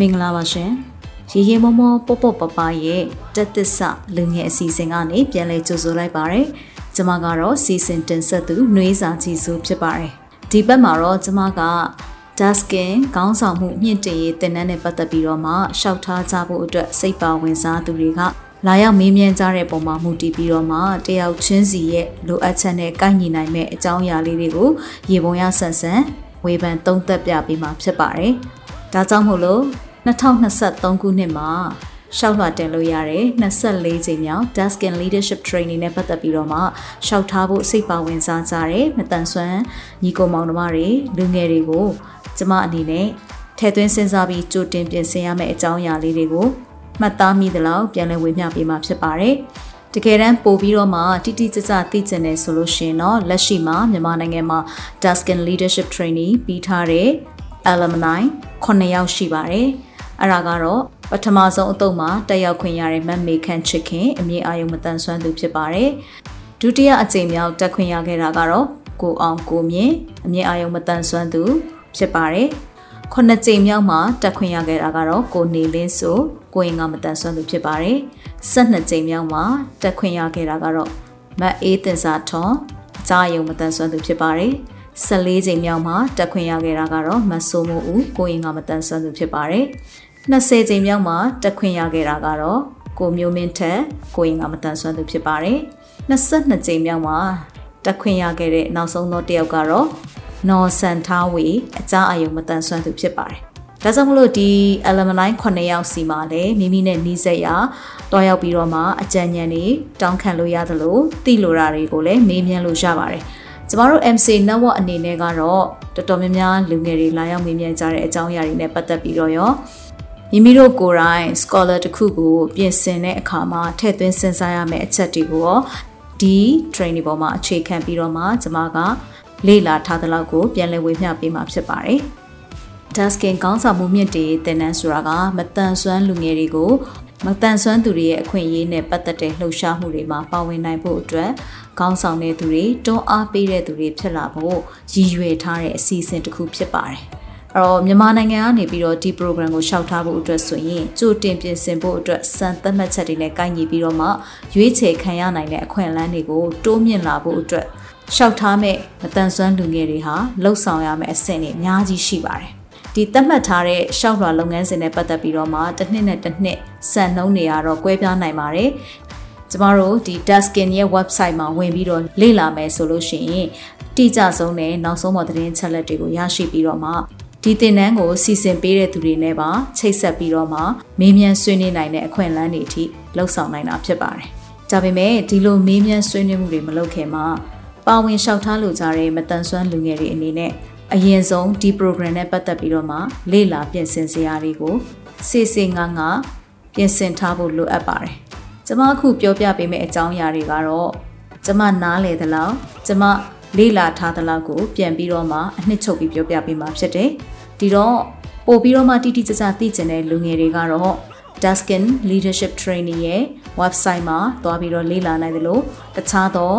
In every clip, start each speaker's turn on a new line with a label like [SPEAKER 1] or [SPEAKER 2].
[SPEAKER 1] မင်္ဂလာပါရှင်ရေရေမောမောပေါပေါပပရဲ့တက်သစ္စာလူငယ်အစီအစဉ်ကနေပြန်လည်ကြိုဆိုလိုက်ပါတယ်ကျွန်မကတော့စီစဉ်တင်ဆက်သူနှွေးစာကြည့်စုဖြစ်ပါတယ်ဒီဘက်မှာတော့ကျွန်မက Daskin ခေါင်းဆောင်မှုမြင့်တင်ရေးတင်နန်းနဲ့ပတ်သက်ပြီးတော့မှရှောက်ထားကြဖို့အတွက်စိတ်ပါဝင်စားသူတွေကလာရောက်မေးမြန်းကြတဲ့ပုံမှာမူတည်ပြီးတော့မှတယောက်ချင်းစီရဲ့လိုအပ်ချက်နဲ့ကိုက်ညီနိုင်မဲ့အကြောင်းအရာလေးတွေကိုရေပုံရဆန်ဆန်ဝေဖန်သုံးသပ်ပြပေးမှာဖြစ်ပါတယ်။ဒါကြောင့်မို့လို့ 2023ခုနှစ်မှာရှောက်လွှတ်တင်လို့ရတဲ့24ချိန်မြောက် Daskin Leadership Training နဲ့ပတ်သက်ပြီးတော့မှရှောက်ထားဖို့စိတ်ပါဝင်စားကြတဲ့မတန်ဆွမ်းညီကိုမောင်နှမတွေလူငယ်တွေကိုကျမအနေနဲ့ထည့်သွင်းစဉ်းစားပြီးကြိုတင်ပြင်ဆင်ရမယ့်အကြောင်းအရာလေးတွေကိုမှတ်သားမိသလောက်ပြန်လည်ဝေမျှပေးမှာဖြစ်ပါတယ်။တကယ်တမ်းပို့ပြီးတော့မှတိတိကျကျသိကျင်တယ်ဆိုလို့ရှိရင်တော့လက်ရှိမှာမြန်မာနိုင်ငံမှာ Daskin Leadership Training ပြီးထားတဲ့ alumni 9ယောက်ရှိပါတယ်။ အဲ့ဒါကတော့ပထမဆုံးအတုပ်မှာတက်ရောက်ခွင့်ရတဲ့မတ်မေခန့်ချစ်ခင်အမြင့်အာယုံမတန်ဆွမ်းသူဖြစ်ပါတယ်။ဒုတိယအကြိမ်မြောက်တက်ခွင့်ရခဲ့တာကတော့ကိုအောင်ကိုမြင့်အမြင့်အာယုံမတန်ဆွမ်းသူဖြစ်ပါတယ်။ခုနှစ်ကြိမ်မြောက်မှာတက်ခွင့်ရခဲ့တာကတော့ကိုနေလင်းဆိုကိုရင်ကမတန်ဆွမ်းသူဖြစ်ပါတယ်။၁၂ကြိမ်မြောက်မှာတက်ခွင့်ရခဲ့တာကတော့မတ်အေးတင်စာထွန်အကြယုံမတန်ဆွမ်းသူဖြစ်ပါတယ်။14ချိန်မြောက်မှာတက်ခွင့်ရခဲ့တာကတော့မဆိုးမို့ဦးကိုရင်ကမတန်ဆွမ်းသူဖြစ်ပါတယ် 20ချိန်မြောက်မှာတက်ခွင့်ရခဲ့တာကတော့ကိုမျိုးမင်းထက်ကိုရင်ကမတန်ဆွမ်းသူဖြစ်ပါတယ်22ချိန်မြောက်မှာတက်ခွင့်ရခဲ့တဲ့နောက်ဆုံးသောတစ်ယောက်ကတော့နော်ဆန်ထားဝေအကြအယုံမတန်ဆွမ်းသူဖြစ်ပါတယ်ဒါကြောင့်မလို့ဒီ alumni 9ယောက်စီမှာလည်းမိမိနဲ့နှီးစက်ရတွားရောက်ပြီးတော့မှအကြံဉာဏ်တွေတောင်းခံလို့ရသလိုသိလိုတာတွေကိုလည်းမေးမြန်းလို့ရပါတယ်။ကျမတို့ MC network အနေနဲ့ကတော့တော်တော်များများလူငယ်တွေလာရောက်မေးမြန်းကြတဲ့အကြောင်းအရာတွေနဲ့ပတ်သက်ပြီးတော့ရော မိမိတို့ကိုယ်တိုင် scholar တစ်ခုကိုပြင်ဆင်တဲ့အခါမှာထည့်သွင်းစဉ်းစားရမယ့်အချက်တွေကိုရောဒီ training ပေါ်မှာအခြေခံပြီးတော့မှကျမကလေ့လာထားသလောက်ကိုပြန်လည်ဝေမျှပေးမှာဖြစ်ပါတယ်။ Tasking ကောင်းဆောင်မှုမြင့်တေးသင်တန်းဆိုတာကမတန်ဆွမ်းလူငယ်တွေကိုမတန်ဆွမ်းသူတွေရဲ့အခွင့်အရေးနဲ့ပတ်သက်တဲ့လှုပ်ရှားမှုတွေမှာပါဝင်နိုင်ဖို့အတွက်ခေါင်းဆောင်တဲ့သူတွေတွန်းအားပေးတဲ့သူတွေဖြစ်လာဖို့ရည်ရွယ်ထားတဲ့အစီအစဉ်တစ်ခုဖြစ်ပါတယ်။ အဲ့တော့မြန်မာနိုင်ငံကနေပြီးတော့ဒီ program ကိုရှောက်ထားဖို့အတွက်ဆိုရင်ကြိုတင်ပြင်ဆင်ဖို့အတွက်စံသတ်မှတ်ချက်တွေနဲ့ကိုက်ညီပြီးတော့မှရွေးချယ်ခံရနိုင်တဲ့အခွင့်အလမ်းတွေကိုတိုးမြင့်လာဖို့အတွက်ရှောက်ထားမဲ့မတန်ဆွမ်းလူငယ်တွေဟာလှုပ်ဆောင်ရမယ့်အဆင့်တွေအများကြီးရှိပါတယ်ဒီသတ်မှတ်ထားတဲ့ရှောက်လွှာလုပ်ငန်းစဉ်နဲ့ပတ်သက်ပြီးတော့မှတစ်နှစ်နဲ့တစ်နှစ်စံနှုန်းတွေကတော့ကွဲပြားနိုင်ပါတယ်ကျမတို့ဒီ Daskin ရဲ့ website မှာဝင်ပြီးတော့လေ့လာမယ်ဆိုလို့ရှိရင်တိကျဆုံးနဲ့နောက်ဆုံးပေါ်သတင်းချက်လက်တွေကိုရရှိပြီးတော့မှ ဒီသင်တန်းကိုစီစဉ်ပေးတဲ့သူတွေနဲ့ပါချိတ်ဆက်ပြီးတော့မှမေးမြန်းဆွေးနွေးနိုင်တဲ့အခွင့်အလမ်းတွေအထိလှုပ်ဆောင်နိုင်တာဖြစ်ပါတယ်။ဒါပေမဲ့ဒီလိုမေးမြန်းဆွေးနွေးမှုတွေမလုပ်ခင်မှာပါဝင်လျှောက်ထားလိုကြတဲ့မတန်ဆွမ်းလူငယ်တွေအနေနဲ့အရင်ဆုံးဒီ program နဲ့ပတ်သက်ပြီးတော့မှလေ့လာပြင်ဆင်စရာတွေကိုစေစေငါငါပြင်ဆင်ထားဖို့လိုအပ်ပါတယ်။ကျွန်မအခုပြောပြပေးမယ့်အကြောင်းအရာတွေကတော့ကျွန်မနားလေသလောက်ကျွန်မ လေ့လာထားသလောက်ကိုပြန်ပြီးတော့မှအနှစ်ချုပ်ပြီးပြောပြပေးမှာဖြစ်တယ်။ဒီတော့ပို့ပြီးတော့မှတိတိကျကျသိကျင်တဲ့လူငယ်တွေကတော့ Daskin Leadership Training ရဲ့ website မှာတွားပြီးတော့လေ့လာနိုင်တယ်လို့တခြားသော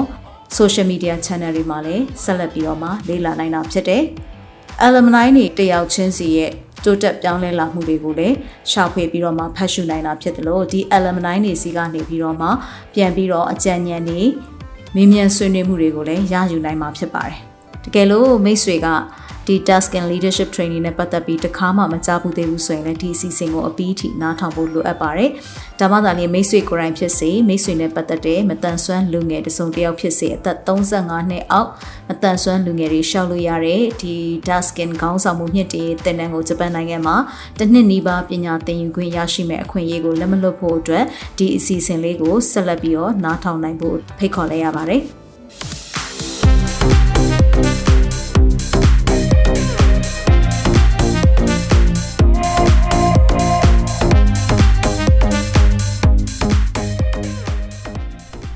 [SPEAKER 1] social media channel တွေမှာလည်းဆက်လက်ပြီးတော့မှလေ့လာနိုင်တာဖြစ်တယ်။ alumni တွေတယောက်ချင်းစီရဲ့တိုးတက်ပြောင်းလဲလာမှုတွေကိုလည်းရှာဖွေပြီးတော့မှဖတ်ရှုနိုင်တာဖြစ်တယ်လို့ဒီ alumni တွေစီကနေပြီးတော့မှပြန်ပြီးတော့အကြံဉာဏ်တွေ မေးမြန်းဆွေးနွေးမှုတွေကိုလည်းရယူနိုင်မှာဖြစ်ပါတယ်။တကယ်လို့မိတ်ဆွေက ဒီ task and leadership training နဲ့ပတ်သက်ပြီးတခါမှမကြားဘူးသေးဘူးဆိုရင်လည်းဒီအစီအစဉ်ကိုအပြီးထိနားထောင်ဖို့လိုအပ်ပါတယ်။ဒါမှသာလျှင်မိတ်ဆွေကိုယ်တိုင်ဖြစ်စေမိတ်ဆွေနဲ့ပတ်သက်တဲ့မတန်ဆွမ်းလူငယ်တစုံတစ်ယောက်ဖြစ်စေအသက်35နှစ်အောက်မတန်ဆွမ်းလူငယ်တွေရှောက်လို့ရတဲ့ဒီ task and ခေါင်းဆောင်မှုမြင့်တင်သင်တန်းကိုဂျပန်နိုင်ငံမှာတစ်နှစ်နီးပါးပညာသင်ယူခွင့်ရရှိမဲ့အခွင့်အရေးကိုလက်မလွတ်ဖို့အတွက်ဒီအစီအစဉ်လေးကိုဆက်လက်ပြီးတော့နားထောင်နိုင်ဖို့ဖိတ်ခေါ်လိုက်ရပါတယ်။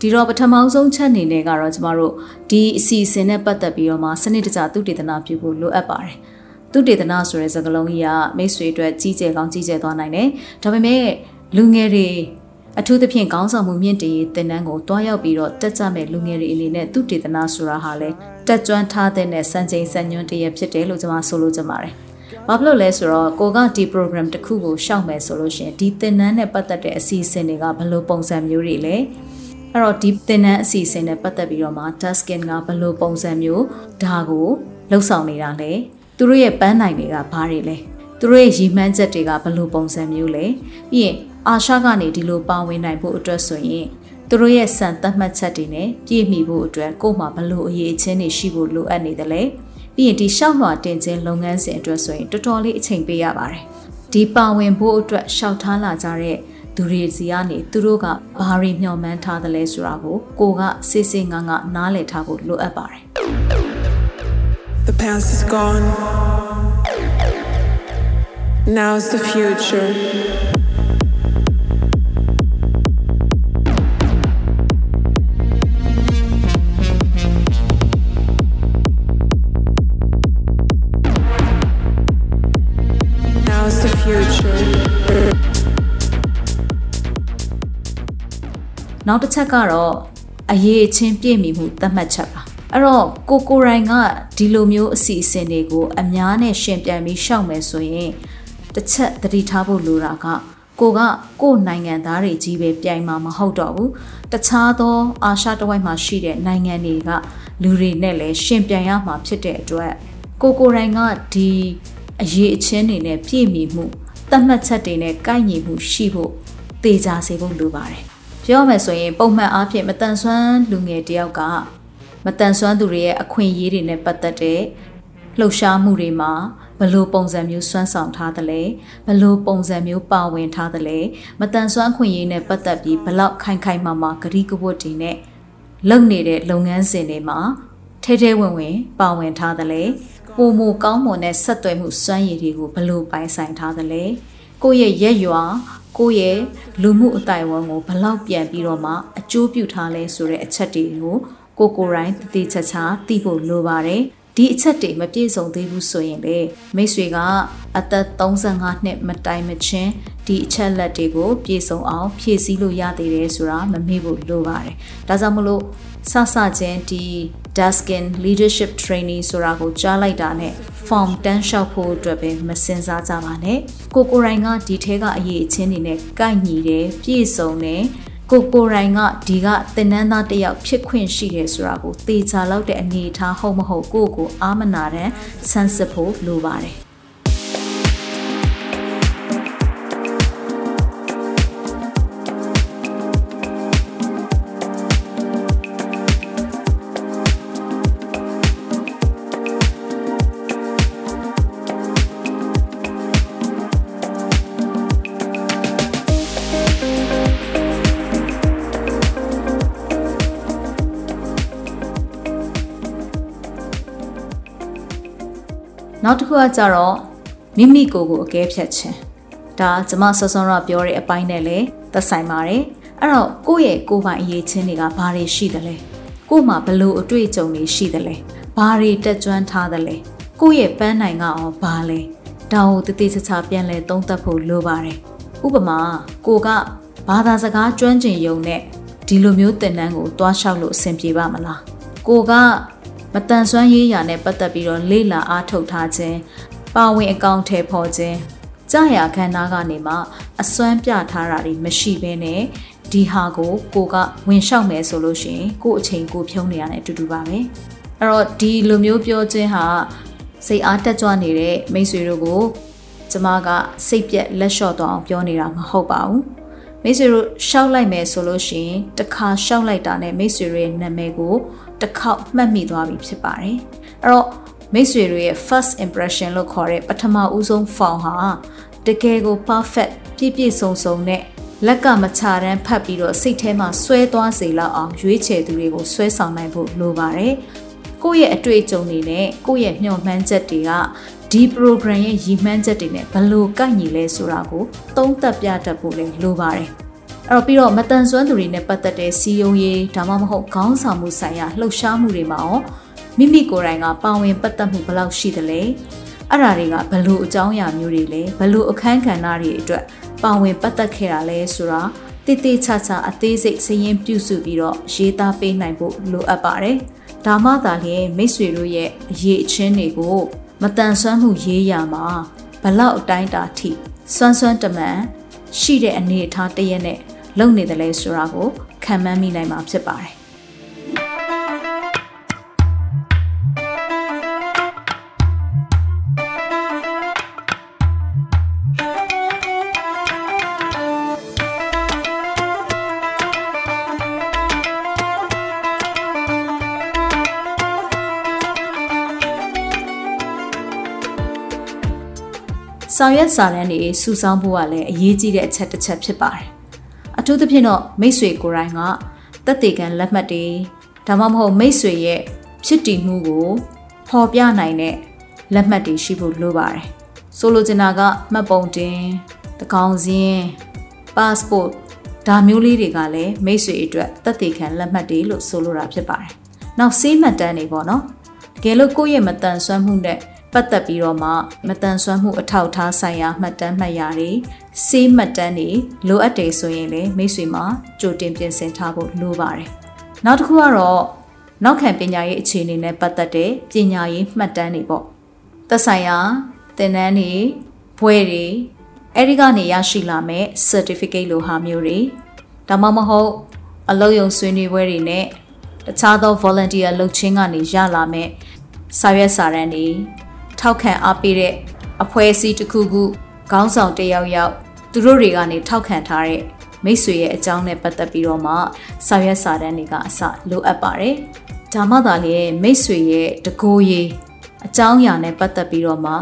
[SPEAKER 1] ဒီတော့ပထမဆုံးချက်အနေနဲ့ကတော့ကျမတို့ဒီအစီအစဉ်နဲ့ပတ်သက်ပြီးတော့မှစနစ်တကျသုတေသနပြုဖို့လိုအပ်ပါတယ်သုတေသနဆိုတဲ့စကားလုံးကြီးကမိတ်ဆွေအတွက်ကြီးကျယ်ကောင်းကြီးကျယ်သွားနိုင်တယ်ဒါပေမဲ့လူငယ်တွေအထူးသဖြင့်ခေါင်းဆောင်မှုမြင့်တည်ရေးတင်နန်းကိုတွားရောက်ပြီးတော့တက်ကြမဲ့လူငယ်တွေအနေနဲ့သူတေသနာဆိုတာဟာလေတက်ကြွထားတဲ့နဲ့စံချိန်စံညွှန်းတရဖြစ်တယ်လို့ကျွန်မဆိုလိုချင်ပါတယ်။ဘာဖြစ်လို့လဲဆိုတော့ကိုကဒီ program တစ်ခုကိုရှောက်မယ်ဆိုလို့ရှိရင်ဒီသင်တန်းနဲ့ပတ်သက်တဲ့အစီအစဉ်တွေကဘယ်လိုပုံစံမျိုးတွေလဲ။ အဲ့တော့ဒီသင်တန်းအစီအစဉ်နဲ့ပတ်သက်ပြီးတော့မှ Taskin ကဘယ်လိုပုံစံမျိုးဒါကိုလှုပ်ဆောင်နေတာလဲ။သူတို့ရဲ့ပန်းနိုင်တွေကဘာတွေလဲ။သူတို့ရဲ့ရည်မှန်းချက်တွေကဘယ်လိုပုံစံမျိုးလဲ။ပြီးရင်အာရှကနေဒီလိုပါဝင်နိုင်ဖို့အတွက်ဆိုရင်သူတို့ရဲ့စံသတ်မှတ်ချက်တွေနဲ့ပြည့်မီဖို့အတွက်ကို့မှာဘလို့အရေးအချင်းတွေရှိဖို့လိုအပ်နေတယ်လေပြီးရင်ဒီရှောက်လွှာတင်ခြင်းလုပ်ငန်းစဉ်အတွက်ဆိုရင်တော်တော်လေးအချိန်ပေးရပါတယ်ဒီပါဝင်ဖို့အတွက်ရှောက်ထားလာကြတဲ့ သူတွေစီကနေသူတို့ကဘာတွေမျှော်မှန်းထားသလဲဆိုတာကိုကိုကစေးစေးငန်းငန်းနားလည်ထားဖို့လိုအပ်ပါတယ်
[SPEAKER 2] The past is gone. Now's the future.
[SPEAKER 1] နောက်တစ်ချက်ကတော့အရေးအချင်းပြည့်မီမှုသတ်မှတ်ချက်ပါအဲ့တော့ကိုကိုရိုင်ကဒီလိုမျိုးအစီအစဉ်တွေကိုအများနဲ့ရှင်ပြန်ပြီးရှောက်မယ်ဆိုရင်တစ်ချက်သတိထားဖို့လိုတာကကိုကကိုယ်နိုင်ငံသားတွေကြီးပဲပြိုင်မှာမဟုတ်တော့ဘူးတခြားသောအာရှတဝိုက်မှာရှိတဲ့နိုင်ငံတွေကလူတွေနဲ့လည်းရှင်ပြန်ရမှာဖြစ်တဲ့အတွက်ကိုကိုရိုင်ကဒီအရေးအချင်းတွေနဲ့ပြည့်မီမှုသတ်မှတ်ချက်တွေနဲ့ကိုက်ညီမှုရှိဖို့တေချာစေဖို့လိုပါတယ် ပြောမယ်ဆိုရင်ပုံမှန်အားဖြင့်မတန်ဆွမ်းလူငယ်တယောက်ကမတန်ဆွမ်းသူတွေရဲ့အခွင့်အရေးတွေနဲ့ပတ်သက်တဲ့လှုပ်ရှားမှုတွေမှာဘလို့ပုံစံမျိုးစွမ်းဆောင်ထားသလဲဘလို့ပုံစံမျိုးပါဝင်ထားသလဲမတန်ဆွမ်းခွင့်ရေးနဲ့ပတ်သက်ပြီးဘလောက်ခိုင်ခိုင်မာမာဂရီးကဝတ်တွေနဲ့လုပ်နေတဲ့လုပ်ငန်းစဉ်တွေမှာထဲထဲဝင်ဝင်ပါဝင်ထားသလဲပုံမကောင်းမွန်တဲ့ဆက်သွယ်မှုစွမ်းရည်တွေကိုဘလို့ပိုင်ဆိုင်ထားသလဲကိုယ့်ရဲ့ရက်ရွာ ကိုယ့်ရဲ့လူမှုအတိုင်းအဝန်ကိုဘလောက်ပြန်ပြီးတော့မှအကျိုးပြုထားလဲဆိုတဲ့အချက်တွေကိုကိုကိုရိုင်းတတိချာချာသိဖို့လိုပါတယ်ဒီအချက်တွေမပြည့်စုံသေးဘူးဆိုရင်လေမိတ်ဆွေကအသက်35နှစ်မတိုင်မချင်းဒီအချက်လက်တွေကိုပြည့်စုံအောင် ဖြည့်ဆည်းလို့ရသေးတယ်ဆိုတာမမေ့ဖို့လိုပါတယ်။ဒါကြောင့်မလို့စစချင်းဒီ Daskin Leadership Training ဆိုတာကိုကြားလိုက်တာနဲ့ form တန်းလျှောက်ဖို့အတွက်ပဲမစင်စားကြပါနဲ့။ကိုကိုရိုင်ကဒီထဲကအရေးအချင်းတွေနဲ့ကိုက်ညီတယ်ပြည့်စုံတယ်ကိုကိုရိုင်ကဒီကတင်နန်းသားတယောက်ဖြစ်ခွင့်ရှိတယ်ဆိုတာကိုသေချာလောက်တဲ့အနေအထားဟုတ်မဟုတ်ကိုကိုအာမနာတဲ့ဆန်းစစ်ဖို့လိုပါတယ် နောက်တစ်ခုကကြတော့မိမိကိုယ်ကိုအကဲဖြတ်ခြင်းဒါကျမဆောစောရပြောတဲ့အပိုင်းနဲ့လည်းသက်ဆိုင်ပါတယ်အဲ့တော့ကိုယ့်ရဲ့ကိုယ်ပိုင်အရေးချင်းတွေကဘာတွေရှိသလဲကို့မှာဘလို့အတွေ့အကြုံတွေရှိသလဲဘာတွေတက်ကြွထားသလဲကိုယ့်ရဲ့ပန်းနိုင်ကအောင်ဘာလဲဒါကိုတတိချာချာပြန်လဲသုံးသပ်ဖို့လိုပါတယ်ဥပမာကိုကဘာသာစကားကျွမ်းကျင်ယုံနဲ့ဒီလိုမျိုးသင်တန်းကိုတွားလျှောက်လို့အဆင်ပြေပါမလားကိုက မတန်ဆွမ်းရေးရာနဲ့ပတ်သက်ပြီးတော့လေ့လာအားထုတ်ထားခြင်းပါဝင်အကောင့်ထဲပေါ်ခြင်းကြာရခန္ဓာကနေမှအစွမ်းပြထားတာတွေမရှိဘဲနဲ့ဒီဟာကိုကိုကဝင်လျှောက်မယ်ဆိုလို့ရှိရင်ကို့အချိန်ကိုဖြုံးနေရတယ်အတူတူပါပဲအဲ့တော့ဒီလိုမျိုးပြောခြင်းဟာစိတ်အားတက်ကြွနေတဲ့မိတ်ဆွေတို့ကိုကျမကစိတ်ပြက်လက်လျှော့တော့အောင်ပြောနေတာမဟုတ်ပါဘူးမိတ်ဆွေတို့ရှောက်လိုက်မယ်ဆိုလို့ရှိရင်တစ်ခါရှောက်လိုက်တာနဲ့မိတ်ဆွေတို့ရဲ့နာမည်ကို တစ်ခေါက်မှတ်မိသွားပြီဖြစ်ပါတယ်အဲ့တော့မိတ်ဆွေတို့ရဲ့ first impression လို့ခေါ်တဲ့ပထမဦးဆုံး form ဟာတကယ်ကို perfect ပြည့်ပြည့်စုံစုံနဲ့လက်ကမချတန်းဖတ်ပြီးတော့စိတ်ထဲမှာဆွဲသွားစေလောက်အောင်ရွေးချယ်သူတွေကိုဆွဲဆောင်နိုင်ဖို့လိုပါတယ်ကိုယ့်ရဲ့အတွေ့အကြုံတွေနဲ့ကိုယ့်ရဲ့မျှော်မှန်းချက်တွေကဒီ program ရဲ့ရည်မှန်းချက်တွေနဲ့ဘယ်လိုကိုက်ညီလဲဆိုတာကိုသုံးသပ်ပြတတ်ဖို့လည်းလိုပါတယ် အဲ့တော့ပြီးတော့မတန်ဆွမ်းသူတွေနဲ့ပတ်သက်တဲ့စီယုံရေးဒါမှမဟုတ်ခေါင်းဆောင်မှုဆိုင်ရာလှုပ်ရှားမှုတွေမှာရောမိမိကိုယ်တိုင်ကပါဝင်ပတ်သက်မှုဘယ်လောက်ရှိသလဲအဲ့ဒါတွေကဘလို့အကြောင်းအရာမျိုးတွေလဲဘလို့အခန်းကဏ္ဍတွေအတွက်ပါဝင်ပတ်သက်ခဲ့တာလဲဆိုတာတိတိကျကျအသေးစိတ်စရင်ပြုစုပြီးတော့ရေးသားပေးနိုင်ဖို့လိုအပ်ပါတယ်။ဒါမှသာလျှင်မိတ်ဆွေတို့ရဲ့အရေးအချင်းတွေကိုမတန်ဆွမ်းမှုရေးရမှာဘလောက်အတိုင်းတာထိစွမ်းစွမ်းတမန်ရှိတဲ့အနေအထားတရက်နဲ့ လုပ်နေတယ်လဲဆိုတာကိုခံမှန်းမိနိုင်မှာဖြစ်ပါတယ်ဆောင်ရွက်စာတမ်းတွေစုဆောင်းဖို့ကလည်းအရေးကြီးတဲ့အချက်တစ်ချက်ဖြစ်ပါတယ်။အ ထူးသဖြင့်တော့မိတ်ဆွေကိုယ်တိုင်ကတက်တေကန်လက်မှတ်တွေဒါမှမဟုတ်မိတ်ဆွေရဲ့ဖြစ်တည်မှုကိုဖော်ပြနိုင်တဲ့လက်မှတ်တွေရှိဖို့လိုပါတယ်။ဆိုလိုချင်တာကမှတ်ပုံတင်၊တကောင်စင်း၊ passport ဒါမျိုးလေးတွေကလည်းမိတ်ဆွေအတွက်တက်တေခံလက်မှတ်တွေလို့ဆိုလိုတာဖြစ်ပါတယ်။နောက်စေးမှတ်တမ်းတွေပေါ့နော်။တကယ်လို့ကိုယ့်ရဲ့မတန်ဆွမ်းမှုနဲ့ပတ်သက်ပြီးတော့မှမတန်ဆွမ်းမှုအထောက်အထားဆိုင်ရာမှတ်တမ်းမှတ်ရာတွေ စေးမှတ်တမ်းတွေလိုအပ်တယ်ဆိုရင်လည်းမိတ်ဆွေမှာကြိုတင်ပြင်ဆင်ထားဖို့လိုပါတယ်။နောက်တစ်ခုကတော့နောက်ခံပညာရေးအခြေအနေနဲ့ပတ်သက်တဲ့ပညာရေးမှတ်တမ်းတွေပေါ့။သက်ဆိုင်ရာသင်တန်းတွေဘွဲတွေအဲ့ဒီကနေရရှိလာမဲ့ certificate လိုဟာမျိုးတွေဒါမှမဟုတ်အလုပ်ရုံဆွေးနွေးပွဲတွေနဲ့တခြားသော volunteer လုပ်ခြင်းကနေရလာမဲ့စာရွက်စာတမ်းတွေထောက်ခံအားပေးတဲ့အဖွဲ့အစည်းတစ်ခုခုခေါင်းဆောင်တယောက်ယောက် သူတို့တွေကနေထောက်ခံထားတဲ့မိတ်ဆွေရဲ့အကြောင်းနဲ့ပတ်သက်ပြီးတော့မှစာရွက်စာတမ်းတွေကအစလိုအပ်ပါတယ်။ဒါမှသာလေမိတ်ဆွေရဲ့တကိုးရေးအကြောင်းအရာနဲ့ပတ်သက်ပြီးတော့မှ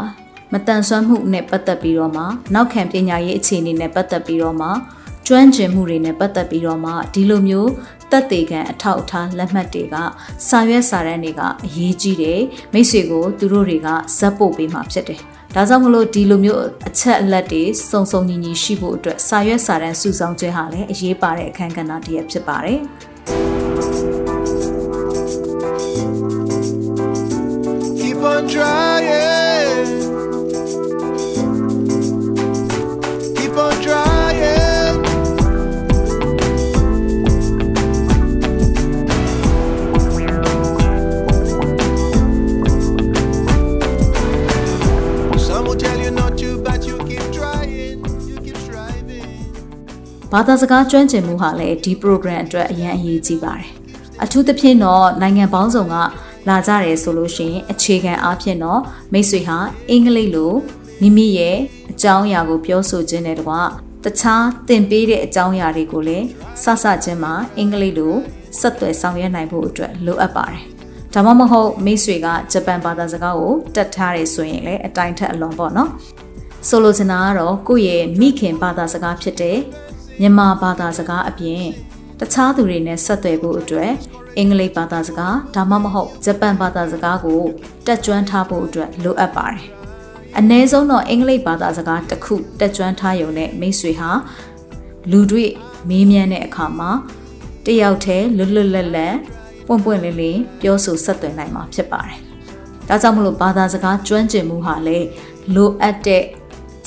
[SPEAKER 1] မတန်ဆွမ်းမှုနဲ့ပတ်သက်ပြီးတော့မှနောက်ခံပညာရေးအခြေအနေနဲ့ပတ်သက်ပြီးတော့မှကျွမ်းကျင်မှုတွေနဲ့ပတ်သက်ပြီးတော့မှဒီလိုမျိုးတက်သေးခံအထောက်အထားလက်မှတ်တွေကစာရွက်စာတမ်းတွေကအရေးကြီးတယ်မိတ်ဆွေကိုသူတို့တွေကဇက်ပို့ပေးမှာဖြစ်တယ် ဒါကြောင့်မလို့ဒီလိုမျိုးအချက်အလက်တွေစုံစုံညီညီရှိဖို့အတွက်စာရွက်စာတမ်းစုဆောင်းခြင်းဟာလည်းအရေးပါတဲ့အခန်းကဏ္ဍတစ်ရပ်ဖြစ်ပါတယ်
[SPEAKER 3] Keep on trying.
[SPEAKER 1] ဘာသာစကားကျွမ်းကျင်မှုဟာလည်းဒီ program အတွက်အရန်အရေးကြီးပါတယ်အထူးသဖြင့်တော့နိုင်ငံပေါင်းစုံကလာကြတယ်ဆိုလို့ရှိရင်အခြေခံအားဖြင့်တော့မိတ်ဆွေဟာအင်္ဂလိပ်လိုမိမိရဲ့အကြောင်းအရာကိုပြောဆိုခြင်းနဲ့တကွတခြားသင်ပေးတဲ့အကြောင်းအရာတွေကိုလည်းစစချင်းမှာအင်္ဂလိပ်လိုဆက်သွယ်ဆောင်ရွက်နိုင်ဖို့အတွက်လိုအပ်ပါတယ်ဒါမှမဟုတ်မိတ်ဆွေကဂျပန်ဘာသာစကားကိုတက်ထားတယ်ဆိုရင်လည်းအတိုင်းထက်အလွန်ပေါ့နော်ဆိုလိုချင်တာကတော့ကိုယ့်ရဲ့မိခင်ဘာသာစကားဖြစ်တဲ့ မြန်မာဘာသာစကားအပြင်တခြားသူတွေနဲ့ဆက်သွယ်ဖို့အတွက်အင်္ဂလိပ်ဘာသာစကားဒါမှမဟုတ်ဂျပန်ဘာသာစကားကိုတက်ကျွမ်းထားဖို့အတွက်လိုအပ်ပါတယ်။အနည်းဆုံးတော့အင်္ဂလိပ်ဘာသာစကားတစ်ခုတက်ကျွမ်းထားရုံနဲ့မိတ်ဆွေဟာလူတွေ့မေးမြန်းတဲ့အခါမှာတယောက်တည်းလွတ်လွတ်လပ်လပ်ပွင့်ပွင့်လင်းလင်းပြောဆိုဆက်သွယ်နိုင်မှာဖြစ်ပါတယ်။ဒါကြောင့်မလို့ဘာသာစကားကျွမ်းကျင်မှုဟာလည်းလိုအပ်တဲ့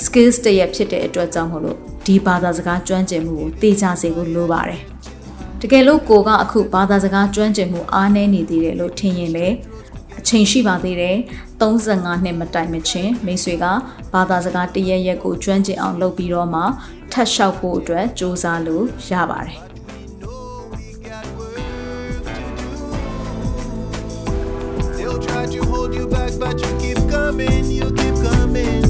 [SPEAKER 1] skills တရက်ဖြစ်တဲ့အတွက်ကြောင့်မို့လို့ဒီဘာသာစကားကျွမ်းကျင်မှုကိုသိကြစေဖို့လိုပါတယ်။တကယ်လို့ကိုကအခုဘာသာစကားကျွမ်းကျင်မှုအားနည်းနေသေးတယ်လို့ထင်ရင်လေအချိန်ရှိပါသေးတယ်35နှစ်မတိုင်မချင်းမိတ်ဆွေကဘာသာစကားတရက်ရက်ကိုကျွမ်းကျင်အောင်လုပ်ပြီးတော့မှထပ်လျှောက်ဖို့အတွက်စူးစမ်းလို့ရပါတယ်
[SPEAKER 3] They'll try to hold you back, but you keep coming, you keep coming.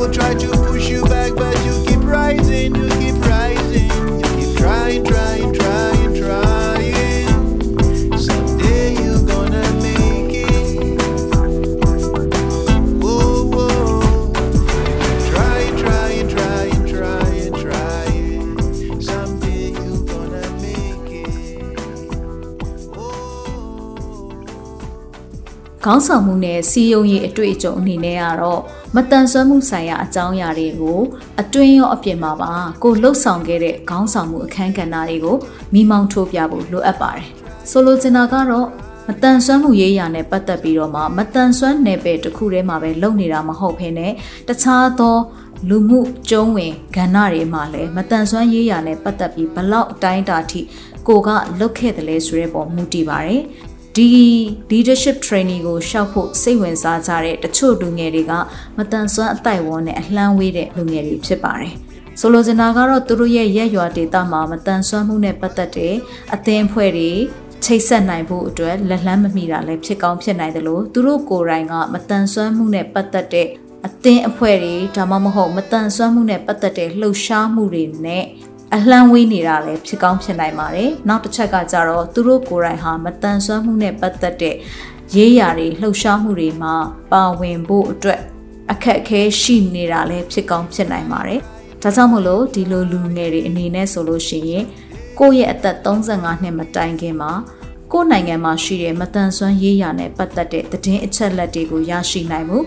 [SPEAKER 3] They will try to push you back, but you keep rising, you keep rising. You keep trying, trying, trying, trying. Someday you're gonna make it. Whoa, whoa. Trying, trying, trying, trying, trying. Someday you're gonna make it. Whoa.
[SPEAKER 1] ခေါင်းဆောင်မှုနဲ့စီယုံရေးအတွေ့အကြုံအနေနဲ့ကတော့ မတန်ဆွမ်းမှုဆိုင်ရာအကြောင်းအရာတွေကိုအတွင်းရောအပြင်မှာပါကိုလှုပ်ဆောင်ခဲ့တဲ့ခေါင်းဆောင်မှုအခန်းကဏ္ဍတွေကိုမိမောင်းထိုးပြဖို့လိုအပ်ပါတယ်။ဆိုလိုချင်တာကတော့မတန်ဆွမ်းမှုရေးရာနဲ့ပတ်သက်ပြီးတော့မှမတန်ဆွမ်းနယ်ပယ်တစ်ခုထဲမှာပဲလုပ်နေတာမဟုတ်ဘဲနဲ့တခြားသောလူမှုကျုံးဝင်ကဏ္ဍတွေမှာလည်းမတန်ဆွမ်းရေးရာနဲ့ပတ်သက်ပြီးဘလောက်အတိုင်းအတာထိကိုကလုတ်ခဲ့တယ်လဲဆိုတဲ့ပုံမူတည်ပါတယ် ဒီ leadership training ကိုရှောက်ဖို့စိတ်ဝင်စားကြတဲ့တချို့လူငယ်တွေကမတန်ဆွမ်းအတိုက်ဝန်းနဲ့အလှမ်းဝေးတဲ့လူငယ်တွေဖြစ်ပါတယ်။ဆိုလိုချင်တာကတော့သူတို့ရဲ့ရက်ရွာဒေတာမှာမတန်ဆွမ်းမှုနဲ့ပတ်သက်တဲ့အသင်းအဖွဲ့တွေချိတ်ဆက်နိုင်ဖို့အတွက်လက်လှမ်းမမီတာလည်းဖြစ်ကောင်းဖြစ်နိုင်တယ်လို့သူတို့ကိုယ်တိုင်ကမတန်ဆွမ်းမှုနဲ့ပတ်သက်တဲ့အသင်းအဖွဲ့တွေဒါမှမဟုတ်မတန်ဆွမ်းမှုနဲ့ပတ်သက်တဲ့လှုပ်ရှားမှုတွေနဲ့ အလှမ်းဝေးနေတာလည်းဖြစ်ကောင်းဖြစ်နိုင်ပါတယ်။နောက်တစ်ချက်ကကြတော့သူတို့ကိုယ်တိုင်ဟာမတန်ဆွမ်းမှုနဲ့ပတ်သက်တဲ့ရေးရာတွေလှုပ်ရှားမှုတွေမှာပါဝင်ဖို့အတွက်အခက်အခဲရှိနေတာလည်းဖြစ်ကောင်းဖြစ်နိုင်ပါတယ်။ဒါကြောင့်မို့လို့ဒီလိုလူငယ်တွေအနေနဲ့ဆိုလို့ရှိရင်ကိုယ့်ရဲ့အသက်35နှစ်မတိုင်ခင်မှာကိုယ့်နိုင်ငံမှာရှိတဲ့မတန်ဆွမ်းရေးရာနဲ့ပတ်သက်တဲ့သတင်းအချက်အလက်တွေကိုရရှိနိုင်မှု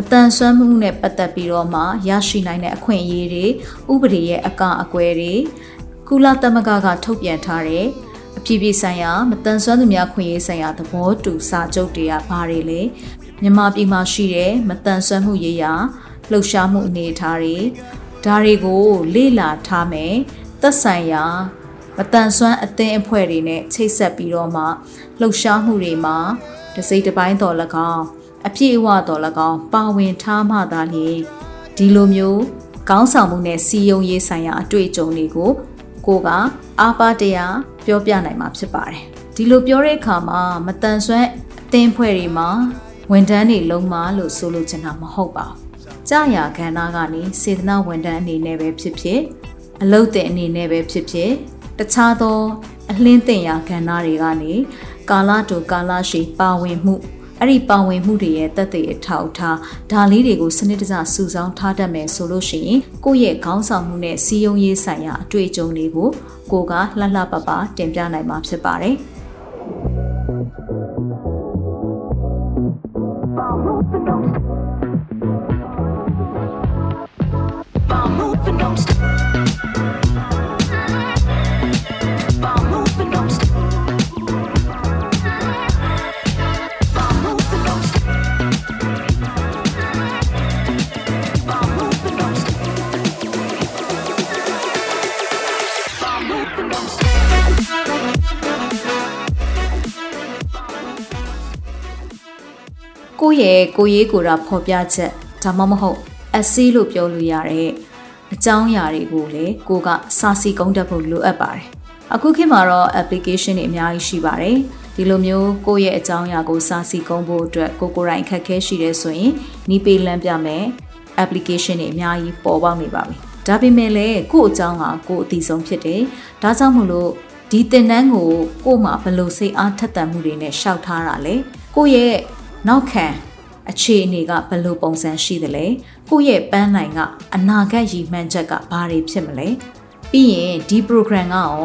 [SPEAKER 1] မတန်ဆွမ်းမှုနဲ့ပတ်သက်ပြီးတော့မှရရှိနိုင်တဲ့အခွင့်အရေးတွေဥပဒေရဲ့အကအကွဲတွေကုလသမဂ္ဂကထုတ်ပြန်ထားတဲ့အပြည်ပြည်ဆိုင်ရာမတန်ဆွမ်းသူများခွင့်ရေးဆိုင်ရာသဘောတူစာချုပ်တွေကဘာတွေလဲမြန်မာပြည်မှာရှိတဲ့မတန်ဆွမ်းမှုရေးရာလှုပ်ရှားမှုအနေအထားတွေဒါတွေကိုလေ့လာထားမယ်သက်ဆိုင်ရာမတန်ဆွမ်းအသင်းအဖွဲ့တွေနဲ့ချိတ်ဆက်ပြီးတော့မှလှုပ်ရှားမှုတွေမှာတစိမ့်တစ်ပိုင်းတော်၎င်း အပြည့်အဝတော်၎င်းပါဝင်ထားမှသာလျှင်ဒီလိုမျိုးကောင်းဆောင်မှုနဲ့စီယုံရေးဆိုင်ရာအတွေ့အကြုံတွေကိုကိုကအားပါတရားပြောပြနိုင်မှာဖြစ်ပါတယ်ဒီလိုပြောတဲ့အခါမှာမတန်ဆွမ်းအသင်းဖွဲ့တွေမှာဝန်ထမ်းတွေလုံးမလို့ဆိုလိုချင်တာမဟုတ်ပါဘူးကြာရခန္ဓာကနေစေတနာဝန်ထမ်းအနေနဲ့ပဲဖြစ်ဖြစ်အလုတ်တဲ့အနေနဲ့ပဲဖြစ်ဖြစ်တခြားသောအလင်းတင်ရာကဏ္ဍတွေကနေကာလတူကာလရှိပါဝင်မှု အဲ့ဒီပါဝင်မှုတွေရဲ့တက်တဲ့အထောက်အထားဒါလေးတွေကိုစနစ်တကျစုဆောင်းထားတတ်မယ်ဆိုလို့ရှိရင်ကိုယ့်ရဲ့ခေါင်းဆောင်မှုနဲ့စီယုံရေးဆိုင်ရာအတွေ့အကြုံတွေကိုကိုကလှလှပပတင်ပြနိုင်မှာဖြစ်ပါတယ်။။ ရဲ့ကိုရေးကိုယ်တာဖော်ပြချက်ဒါမှမဟုတ်အစီလို့ပြောလို့ရတဲ့အကြောင်းအရာတွေကိုလည်းကိုကစာစီကုန်းတက်ဖို့လိုအပ်ပါတယ်။အခုခေတ်မှာတော့ application တွေအများကြီးရှိပါတယ်။ဒီလိုမျိုးကိုယ့်ရဲ့အကြောင်းအရာကိုစာစီကုန်းဖို့အတွက်ကိုကိုယ်တိုင်ခက်ခဲရှိတဲ့ဆိုရင်နီးပေးလမ်းပြမယ် application တွေအများကြီးပေါ်ပေါက်နေပါပြီ။ဒါပေမဲ့လည်းကိုယ့်အကြောင်းကကိုယ်အသိဆုံးဖြစ်တယ်။ဒါကြောင့်မို့လို့ဒီတင်နန်းကိုကို့မှာဘလို့စိတ်အားထက်သန်မှုတွေနဲ့ရှောက်ထားတာလေကိုယ့်ရဲ့နောက်ခံ အခြေအနေကဘလို့ပုံစံရှိသလဲကိုယ့်ရဲ့ပန်းနိုင်ကအနာဂတ်ရည်မှန်းချက်ကဘာတွေဖြစ်မလဲပြီးရင်ဒီ program ကရော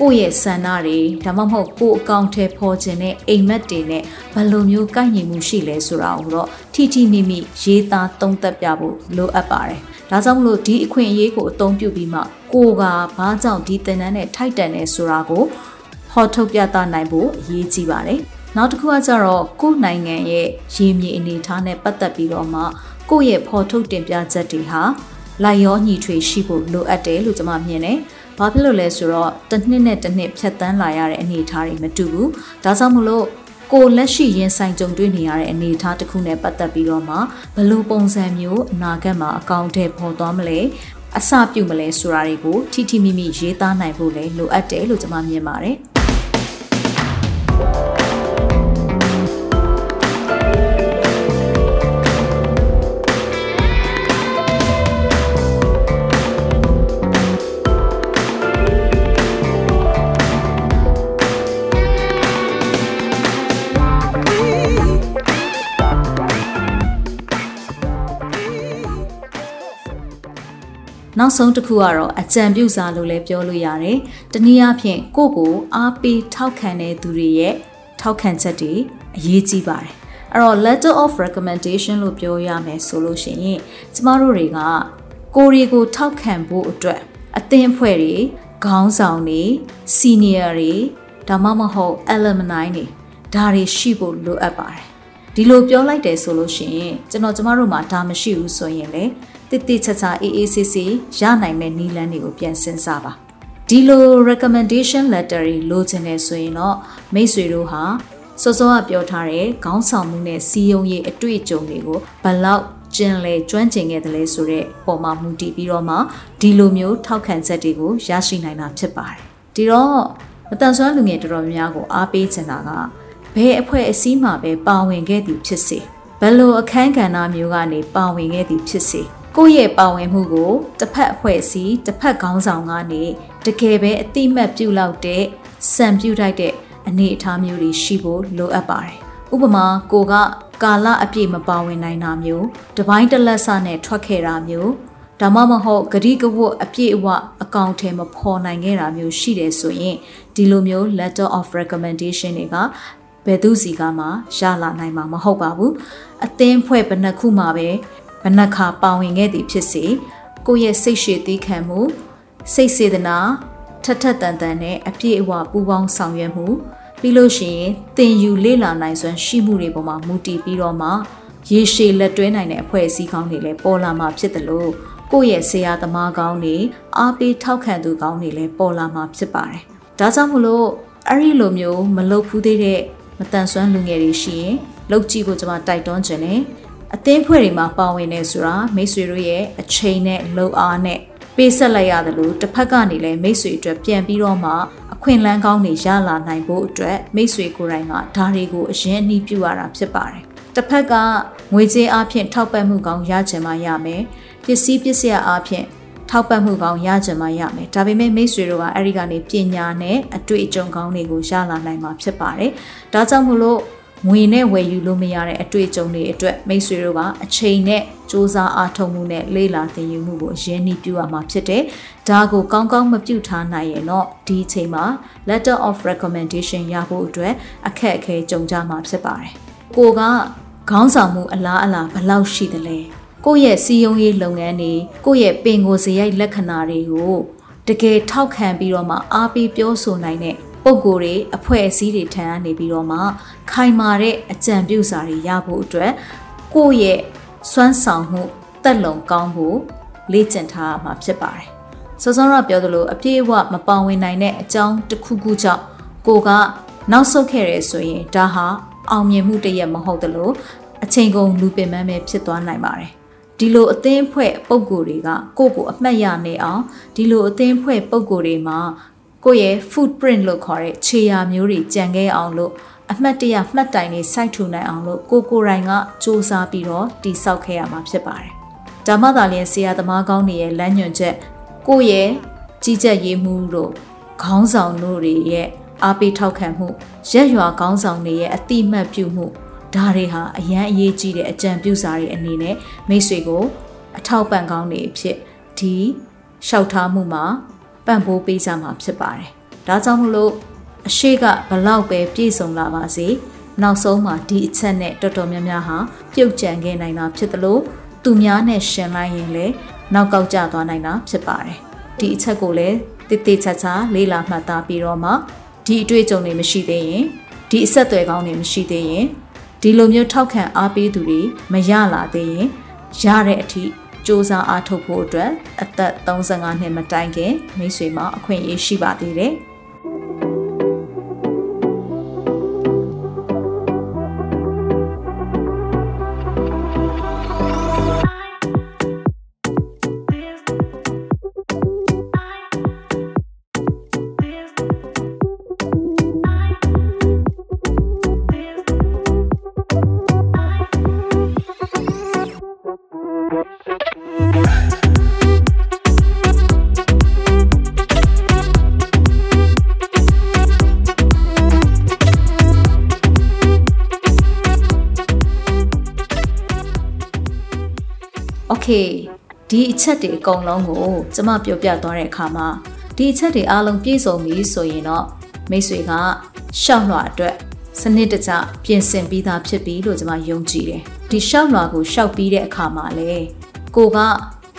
[SPEAKER 1] ကိုယ့်ရဲ့စံနာတွေဒါမှမဟုတ်ကိုယ်အကောင့်ထဲပေါ်ခြင်းနဲ့အိမ်မက်တွေနဲ့ဘယ်လိုမျိုးကိုက်ညီမှုရှိလဲဆိုတာကိုတော့ထိထိမိမိရေးသားသုံးသပ်ပြဖို့လိုအပ်ပါတယ်။ဒါကြောင့်မလို့ဒီအခွင့်အရေးကိုအသုံးပြုပြီးမှကိုကဘာကြောင့်ဒီသင်တန်းနဲ့ထိုက်တန်နေဆိုတာကိုဟောထုတ်ပြသနိုင်ဖို့အရေးကြီးပါတယ်။ နောက်တစ်ခုကကြတော့ကိုယ်နိုင်ငံရဲ့ရည်မြေအနေထားနဲ့ပတ်သက်ပြီးတော့မှကိုယ့်ရဲ့ဖော်ထုတ်တင်ပြချက်တွေဟာလိုက်ရောညီထွေရှိဖို့လိုအပ်တယ်လို့ကျွန်မမြင်တယ်။ဘာဖြစ်လို့လဲဆိုတော့တစ်နှစ်နဲ့တစ်နှစ်ဖြတ်တန်းလာရတဲ့အနေအထားတွေမတူဘူး။ဒါကြောင့်မလို့ကိုလက်ရှိရင်ဆိုင်ကြုံတွေ့နေရတဲ့အနေအထားတစ်ခုနဲ့ပတ်သက်ပြီးတော့မှဘလို့ပုံစံမျိုးအနာဂတ်မှာအကောင့်ထဲပေါ်သွားမလဲအစပြုမလဲဆိုတာတွေကိုထိထိမိမိရေးသားနိုင်ဖို့လည်းလိုအပ်တယ်လို့ကျွန်မမြင်ပါတယ်။ နောက်ဆုံးတစ်ခုကတော့အကြံပြုစာလို့လည်းပြောလို့ရတယ်။တနည်းအားဖြင့်ကိုကိုအားပေးထောက်ခံတဲ့သူတွေရဲ့ထောက်ခံချက်တွေအရေးကြီးပါတယ်။အဲ့တော့ letter of recommendation လို့ပြောရမယ်ဆိုလို့ရှိရင်ကျမတို့တွေကကိုရီကိုထောက်ခံဖို့အတွက်အသင်းအဖွဲ့တွေခေါင်းဆောင်တွေ senior တွေဒါမှမဟုတ် alumni တွေဒါတွေရှိဖို့လိုအပ်ပါတယ်ဒီလိုပြောလိုက်တယ်ဆိုလို့ရှိရင်ကျွန်တော်ကျမတို့မှာဒါမရှိဘူးဆိုရင်လေ တိတိကျကျအေးအေးဆေးဆေးရနိုင်မဲ့နီးလန်းတွေကိုပြန်စဉ်းစားပါဒီလို recommendation letter တွေလိုချင်တယ်ဆိုရင်တော့မိတ်ဆွေတို့ဟာစောစောကပြောထားတဲ့ခေါင်းဆောင်မှုနဲ့စီယုံရေးအတွေ့အကြုံတွေကိုဘလောက်ကျင်လေကျွမ်းကျင်ခဲ့တယ်လဲဆိုတော့ပုံမှန်မူတည်ပြီးတော့မှဒီလိုမျိုးထောက်ခံချက်တွေကိုရရှိနိုင်တာဖြစ်ပါတယ်ဒီတော့မတန်ဆွမ်းလူငယ်တော်တော်များများကိုအားပေးချင်တာကဘယ်အဖွဲ့အစည်းမှာပဲပါဝင်ခဲ့သည်ဖြစ်စေဘယ်လိုအခန်းကဏ္ဍမျိုးကနေပါဝင်ခဲ့သည်ဖြစ်စေ ကိုယ့်ရဲ့ပါဝင်မှုကိုတစ်ဖက်အဖွဲ့အစည်းတစ်ဖက်ခေါင်းဆောင်ကနေတကယ်ပဲအတိမတ်ပြုလောက်တဲ့စံပြုထိုက်တဲ့အနေအထားမျိုးတွေရှိဖို့လိုအပ်ပါတယ်။ဥပမာကိုကကာလအပြည့်မပါဝင်နိုင်တာမျိုးတပိုင်းတလက်ဆနဲ့ထွက်ခဲ့တာမျိုးဒါမှမဟုတ်ဂရိကဝတ်အပြည့်အဝအကောင့်ထဲမဖော်နိုင်ခဲ့တာမျိုးရှိတယ်ဆိုရင်ဒီလိုမျိုး letter of recommendation တွေကဘယ်သူစီကမှရလာနိုင်မှာမဟုတ်ပါဘူးအသင်းဖွဲ့ဘယ်နှခုမှပဲ ဘယ်နှခါပါဝင်ခဲ့သည်ဖြစ်စေကိုယ့်ရဲ့စိတ်ရှည်သီးခံမှုစိတ်စေတနာထထတန်တန်နဲ့အပြည့်အဝပူးပေါင်းဆောင်ရွက်မှုပြီးလို့ရှိရင်သင်ယူလေ့လာနိုင်စွမ်းရှိမှုတွေပေါ်မှာမူတည်ပြီးတော့မှရေရှည်လက်တွဲနိုင်တဲ့အဖွဲ့အစည်းကောင်းတွေလည်းပေါ်လာမှာဖြစ်တယ်လို့ကိုယ့်ရဲ့ဆရာသမားကောင်းတွေအားပေးထောက်ခံသူကောင်းတွေလည်းပေါ်လာမှာဖြစ်ပါတယ်။ဒါကြောင့်မလို့အဲ့ဒီလိုမျိုးမလုပ်ဖူးသေးတဲ့မတန်ဆွမ်းလူငယ်တွေရှိရင်လုပ်ကြည့်ဖို့ကျွန်မတိုက်တွန်းခြင်းနဲ့ အသင်းဖွဲ့တွေမှာပါဝင်နေဆိုတာမိတ်ဆွေတို့ရဲ့အချိန်နဲ့လုံအားနဲ့ပေးဆက်လိုက်ရတယ်လို့တစ်ဖက်ကနေလည်းမိတ်ဆွေအတွက်ပြန်ပြီးတော့မှအခွင့်အလမ်းကောင်းတွေရလာနိုင်ဖို့အတွက်မိတ်ဆွေကိုယ်တိုင်ကဒါတွေကိုအရင်အနည်းပြုရတာဖြစ်ပါတယ်။တစ်ဖက်ကငွေကြေးအပြင်ထောက်ပံ့မှုကောင်းရချင်မှရမယ်။ပစ္စည်းပစ္စယအပြင်ထောက်ပံ့မှုကောင်းရချင်မှရမယ်။ဒါပေမဲ့မိတ်ဆွေတို့ကအဲ့ဒီကနေပညာနဲ့အတွေ့အကြုံကောင်းတွေကိုရလာနိုင်မှာဖြစ်ပါတယ်။ဒါကြောင့်မို့လို့ ငွေနဲ့ဝယ်ယူလို့မရတဲ့အတွေ့အကြုံတွေအတွက်မိတ်ဆွေတို့ကအချိန်နဲ့စူးစမ်းအားထုတ်မှုနဲ့လေ့လာသင်ယူမှုကိုအရင်နှီးပြုရမှာဖြစ်တယ်။ဒါကိုကောင်းကောင်းမပြုထားနိုင်ရင်တော့ဒီအချိန်မှာ letter of recommendation ရဖို့အတွက်အခက်အခဲကြုံကြမှာဖြစ်ပါတယ်။ကိုကခေါင်းဆောင်မှုအလားအလာဘယ်လောက်ရှိသလဲ။ကိုယ့်ရဲ့စီယုံရေးလုပ်ငန်းတွေကိုယ့်ရဲ့ပင်ကိုယ်စရိုက်လက္ခဏာတွေကိုတကယ်ထောက်ခံပြီးတော့မှအားပေးပြောဆိုနိုင်တဲ့ ပုံကိုယ်တွေအဖွဲ့အစည်းတွေထံကနေပြီးတော့မှခိုင်မာတဲ့အကြံပြုစာတွေရဖို့အတွက်ကိုယ့်ရဲ့စွမ်းဆောင်မှုတက်လုံကောင်းဖို့လေ့ကျင့်ထားမှာဖြစ်ပါတယ်။စောစောကပြောသလိုအပြည့်အဝမပောင်ဝင်နိုင်တဲ့အကြောင်းတစ်ခုခုကြောင့်ကိုကနောက်ဆုတ်ခဲ့ရဲဆိုရင်ဒါဟာအောင်မြင်မှုတရက်မဟုတ်သလိုအချိန်ကုန်လူပင်ပန်းပဲဖြစ်သွားနိုင်ပါတယ်။ဒီလိုအသင်းအဖွဲ့ပုံကိုယ်တွေကကိုယ့်ကိုအမှတ်ရနေအောင်ဒီလိုအသင်းအဖွဲ့ပုံကိုယ်တွေမှာ ကိုယ့်ရဲ့ footprint လို့ခေါ်တဲ့ခြေရာမျိုးတွေကြံခဲ့အောင်လို့အမှတ်တရမှတ်တိုင်တွေစိုက်ထူနိုင်အောင်လို့ကိုကိုတိုင်ကစ조사ပြီးတော့တိဆောက်ခဲ့ရမှာဖြစ်ပါတယ်။ဒါမှသာလျှင်ဆရာသမားကောင်းတွေရဲ့လမ်းညွှန်ချက်ကိုရဲ့ကြီးကြပ်ရေးမှုတို့ခေါင်းဆောင်တို့တွေရဲ့အားပေးထောက်ခံမှုရက်ရွာခေါင်းဆောင်တွေရဲ့အတိမတ်ပြုမှုဒါတွေဟာအရန်အရေးကြီးတဲ့အကြံပြုစာတွေအနေနဲ့မိတ်ဆွေကို အထောက်ပံ့ကောင်းတွေအဖြစ်ဒီလျှောက်ထားမှုမှာ ပံ့ပိုးပေးကြမှာဖြစ်ပါတယ်။ဒါကြောင့်မလို့အရှိကဘလောက်ပဲပြည့်စုံလာပါစေနောက်ဆုံးမှာဒီအချက်နဲ့တော်တော်များများဟာပြုတ်ကျန်ခဲ့နိုင်တာဖြစ်သလိုသူများနဲ့ရှင်လိုက်ရင်လည်းနောက်ကောက်ကျသွားနိုင်တာဖြစ်ပါတယ်။ဒီအချက်ကိုလည်းတိတိကျကျလေးလာမှတ်သားပြီးတော့မှဒီအတွေ့အကြုံတွေမရှိသေးရင်ဒီအဆက်အသွယ်ကောင်းတွေမရှိသေးရင်ဒီလိုမျိုးထောက်ခံအားပေးသူတွေမရလာသေးရင်ရတဲ့အထိ စူးစမ်းအားထုတ်ဖို့အတွက်အသက်35နှစ်မတိုင်ခင်မိတ်ဆွေမှာအခွင့်အရေးရှိပါသေးတယ်။ က်တွေအကုန်လုံးကိုကျမပြောပြသွားတဲ့အခါမှာဒီအချက်တွေအားလုံးပြည့်စုံပြီဆိုရင်တော့မိတ်ဆွေကရှောက်လွှာအတွက်စနစ်တကျပြင်ဆင်ပြီးသားဖြစ်ပြီလို့ကျွန်မယုံကြည်တယ်ဒီရှောက်လွာကိုရှောက်ပြီးတဲ့အခါမှာလေကိုက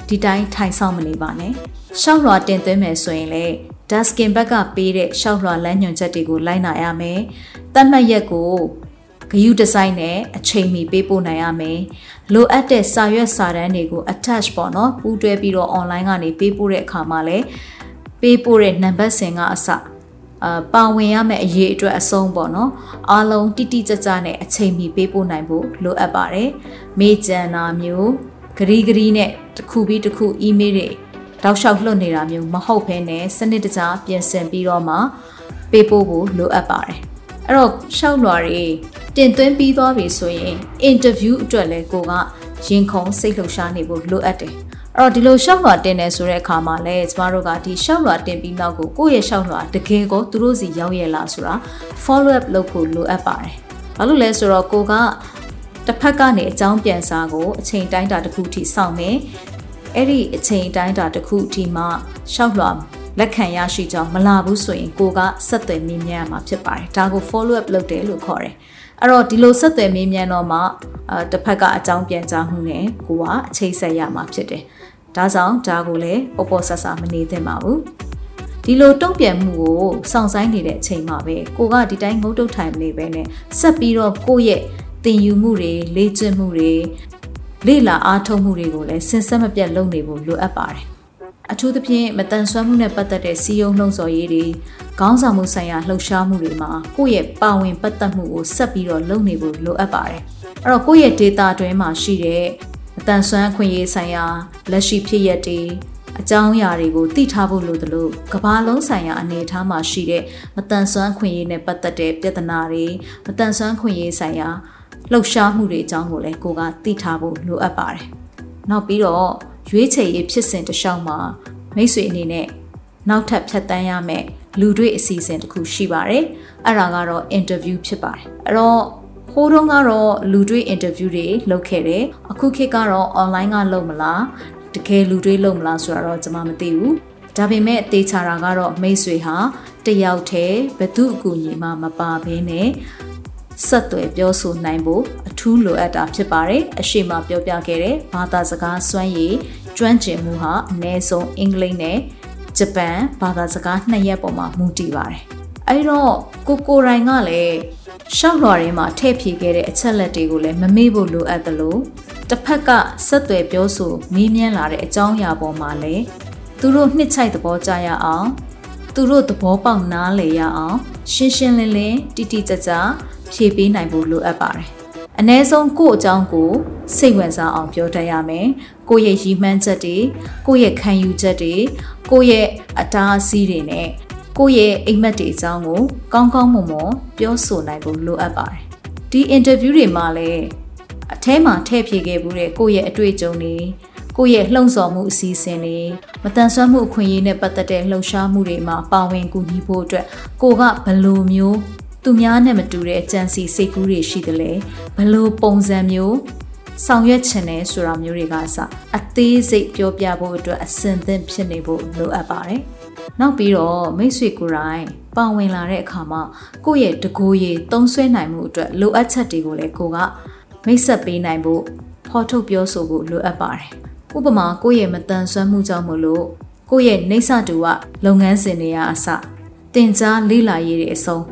[SPEAKER 1] ဒီတိုင်းထိုင်ဆောင်မနေပါနဲ့ရှောက်လွာတင်သွင်းမယ်ဆိုရင်လေ Duskin ဘက်ကပေးတဲ့ရှောက်လွှာလမ်းညွှန်ချက်တွေကိုလိုက်နာရမယ်။တတ်မှတ်ရက်ကို ဂယုဒီဇိုင်းနဲ့အချိန်မီပေးပို့နိုင်ရမယ်။လိုအပ်တဲ့စာရွက်စာတမ်းတွေကို attach ပေါ့နော်ပူးတွဲပြီးတော့ online ကနေပေးပို့တဲ့အခါမှာလည်းပေးပို့တဲ့နံပါတ်စင်ကအစအာပါဝင်ရမယ့်အရေးအတွက်အဆုံးပေါ့နော်အားလုံးတိတိကျကျနဲ့အချိန်မီပေးပို့နိုင်ဖို့လိုအပ်ပါတယ်မေးကြံတာမျိုးဂရီဂရီနဲ့တစ်ခုပြီးတစ်ခု email တွေတောက်လျှောက်လွှတ်နေတာမျိုးမဟုတ်ဘဲနဲ့စနစ်တကျပြင်ဆင်ပြီးတော့မှပေးပို့ဖို့လိုအပ်ပါတယ် အဲ့တော့ရှောက်လွာတွေတင်သွင်းပြီးသွားပြီဆိုရင်အင်တာဗျူးအတွက်လည်းကိုကရင်ခုန်စိတ်လှုပ်ရှားနေဖို့လိုအပ်တယ်အဲ့တော့ဒီလိုရှောက်လွှာတင်နေဆိုတဲ့အခါမှာလည်းကျမတို့ကဒီရှောက်လွှာတင်ပြီးနောက်ကိုကိုယ့်ရဲ့ရှောက်လွှာတကယ်ကိုသူတို့စီရောက်ရလားဆိုတာ follow up လုပ်ဖို့လိုအပ်ပါတယ်။ဘာလို့လဲဆိုတော့ကိုကတစ်ဖက်ကနေအကြောင်းပြန်စာကိုအချိန်တိုင်းတာတစ်ခုထိစောင့်မယ်။အဲ့ဒီအချိန်တိုင်းတာတစ်ခုထိမှရှောက်လွှာ လက်ခံရရှိကြောင်းမလာဘူးဆိုရင်ကိုကဆက်သွယ်မြင်းမြန်းရမှာဖြစ်ပါတယ်။ဒါကို follow up လုပ်တယ်လို့ခေါ်တယ်။အဲ့တော့ဒီလိုဆက်သွယ်မြင်းမြန်းတော့မှအဲတစ်ဖက်ကအကြောင်းပြန်ကြားမှုနဲ့ကိုကအချိန်ဆက်ရမှာဖြစ်တယ်။ဒါကြောင့်ဒါကိုလည်းပေါ်ပေါ်ဆဆမနေသင့်ပါဘူး။ဒီလိုတုံ့ပြန်မှုကိုစောင့်ဆိုင်နေတဲ့အချိန်မှာပဲကိုကဒီတိုင်းငုတ်တုတ်ထိုင်မနေပဲနဲ့ဆက်ပြီးတော့ကိုယ့်ရဲ့တင်ယူမှုတွေလေ့ကျင့်မှုတွေလေ့လာအားထုတ်မှုတွေကိုလည်းစဉ်ဆက်မပြတ်လုပ်နေဖို့လိုအပ်ပါတယ် အထူးသဖြင့်မတန်ဆွမ်းမှုနဲ့ပတ်သက်တဲ့စီယုံနှုံဆော်ရေးတွေခေါင်းဆောင်မှုဆိုင်ရာလှုပ်ရှားမှုတွေမှာကိုယ့်ရဲ့ပါဝင်ပတ်သက်မှုကိုဆက်ပြီးတော့လုပ်နေဖို့လိုအပ်ပါတယ်အဲ့တော့ကိုယ့်ရဲ့ data အတွင်းမှာရှိတဲ့အတန်ဆွမ်းခွင့်ရေးဆိုင်ရာလက်ရှိဖြစ်ရတွေအကြောင်းအရာတွေကိုသိထားဖို့လိုသလိုကဘာလုံးဆိုင်ရာအနေအထားမှာရှိတဲ့မတန်ဆွမ်းခွင့်ရေးနဲ့ပတ်သက်တဲ့ပြဿနာတွေမတန်ဆွမ်းခွင့်ရေးဆိုင်ရာလှုပ်ရှားမှုတွေအကြောင်းကိုလည်းကိုကသိထားဖို့လိုအပ်ပါတယ်။နောက်ပြီးတော့ ရွေးချယ်ရေးဖြစ်စဉ်တစ်လျှောက်မှာမိတ်ဆွေအနေနဲ့နောက်ထပ်ဖြတ်တန်းရမယ့်လူတွေ့အစီအစဉ်တစ်ခုရှိပါတယ်။အဲ့ဒါကတော့ interview ဖြစ်ပါတယ်။အဲ့တော့ဟိုးတုန်းကတော့လူတွေ့ interview တွေလုပ်ခဲ့တယ်။အခုခေတ်ကတော့ online ကလုပ်မလားတကယ်လူတွေ့လုပ်မလားဆိုတာတော့ကျွန်မမသိဘူး။ဒါပေမဲ့အသေးချာတာကတော့မိတ်ဆွေဟာတယောက်တည်းဘသူအကူအညီမှမပါဘဲနဲ့ ဆက်သွယ်ပြောဆိုနိုင်ဖို့အထူးလိုအပ်တာဖြစ်ပါတယ်အရှိမပြောပြခဲ့တဲ့ဘာသာစကားစွမ်းရည်ကျွမ်းကျင်မှုဟာအနည်းဆုံးအင်္ဂလိပ်နဲ့ဂျပန်ဘာသာစကားနှစ်ရက်ပေါ်မှာမူတည်ပါတယ်အဲ့တော့ကိုကိုရိုင်းကလည်းရှောက်လွှာထဲမှာထည့်ဖြည့်ခဲ့တဲ့အချက်လက်တွေကိုလည်းမမေ့ဖို့လိုအပ်သလိုတစ်ဖက်ကဆက်သွယ်ပြောဆိုမေးမြန်းလာတဲ့အကြောင်းအရာပေါ်မှာလည်းသူတို့နှစ်ချိုက်သဘောကျရအောင် သူတို့သဘောပေါက်နားလည်ရအောင်ရှင်းရှင်းလင်းလင်းတိတိကျကျဖြည့်ပေးနိုင်ဖို့လိုအပ်ပါတယ်။အ ਨੇ ဆုံးကို့အကြောင်းကိုစိတ်ဝင်စားအောင်ပြောတတ်ရမယ်။ကိုယ့်ရဲ့ရည်မှန်းချက်တွေကိုယ့်ရဲ့ခံယူချက်တွေကိုယ့်ရဲ့အတားအဆီးတွေနဲ့ကိုယ့်ရဲ့အိမ်မက်တွေအကြောင်းကိုကောင်းကောင်းမွန်မွန်ပြောဆိုနိုင်ဖို့လိုအပ်ပါတယ်။ဒီ interview တွေမှာလည်းအထဲမှာထည့်ဖြည့်ခဲ့မှုတဲ့ကိုယ့်ရဲ့အတွေ့အကြုံတွေ ကိုယ့်ရဲ့လှုံ့ဆော်မှုအစီအစဉ်တွေမတန်ဆွမ်းမှုအခွင့်အရေးနဲ့ပတ်သက်တဲ့လှုံ့ဆော်မှုတွေမှာပါဝင်ကူညီဖို့အတွက်ကိုကဘယ်လိုမျိုးသူများနဲ့မတူတဲ့ကြံစီစိတ်ကူးတွေရှိတယ်လေဘလို့ပုံစံမျိုးဆောင်ရွက်ချင်တယ်ဆိုတာမျိုးတွေကအစအသေးစိတ်ပြောပြဖို့အတွက်အစင်သင့်ဖြစ်နေဖို့လိုအပ်ပါတယ်။နောက်ပြီးတော့မိတ်ဆွေကိုယ်တိုင်ပါဝင်လာတဲ့အခါမှာကိုယ့်ရဲ့တကိုယ်ရည်သုံးဆွဲနိုင်မှုအတွက်လိုအပ်ချက်တွေကိုလည်းကိုကမိတ်ဆက်ပေးနိုင်ဖို့ဖော်ထုတ်ပြောဆိုဖို့လိုအပ်ပါတယ်။ ဥပမာကိုယ့်ရဲ့မတန်ဆွမ်းမှုကြောင့်မလို့ကိုယ့်ရဲ့နေဆတူကလုပ်ငန်းစဉ်တွေအစတင် जा လေးလာရေးတွေအဆုံး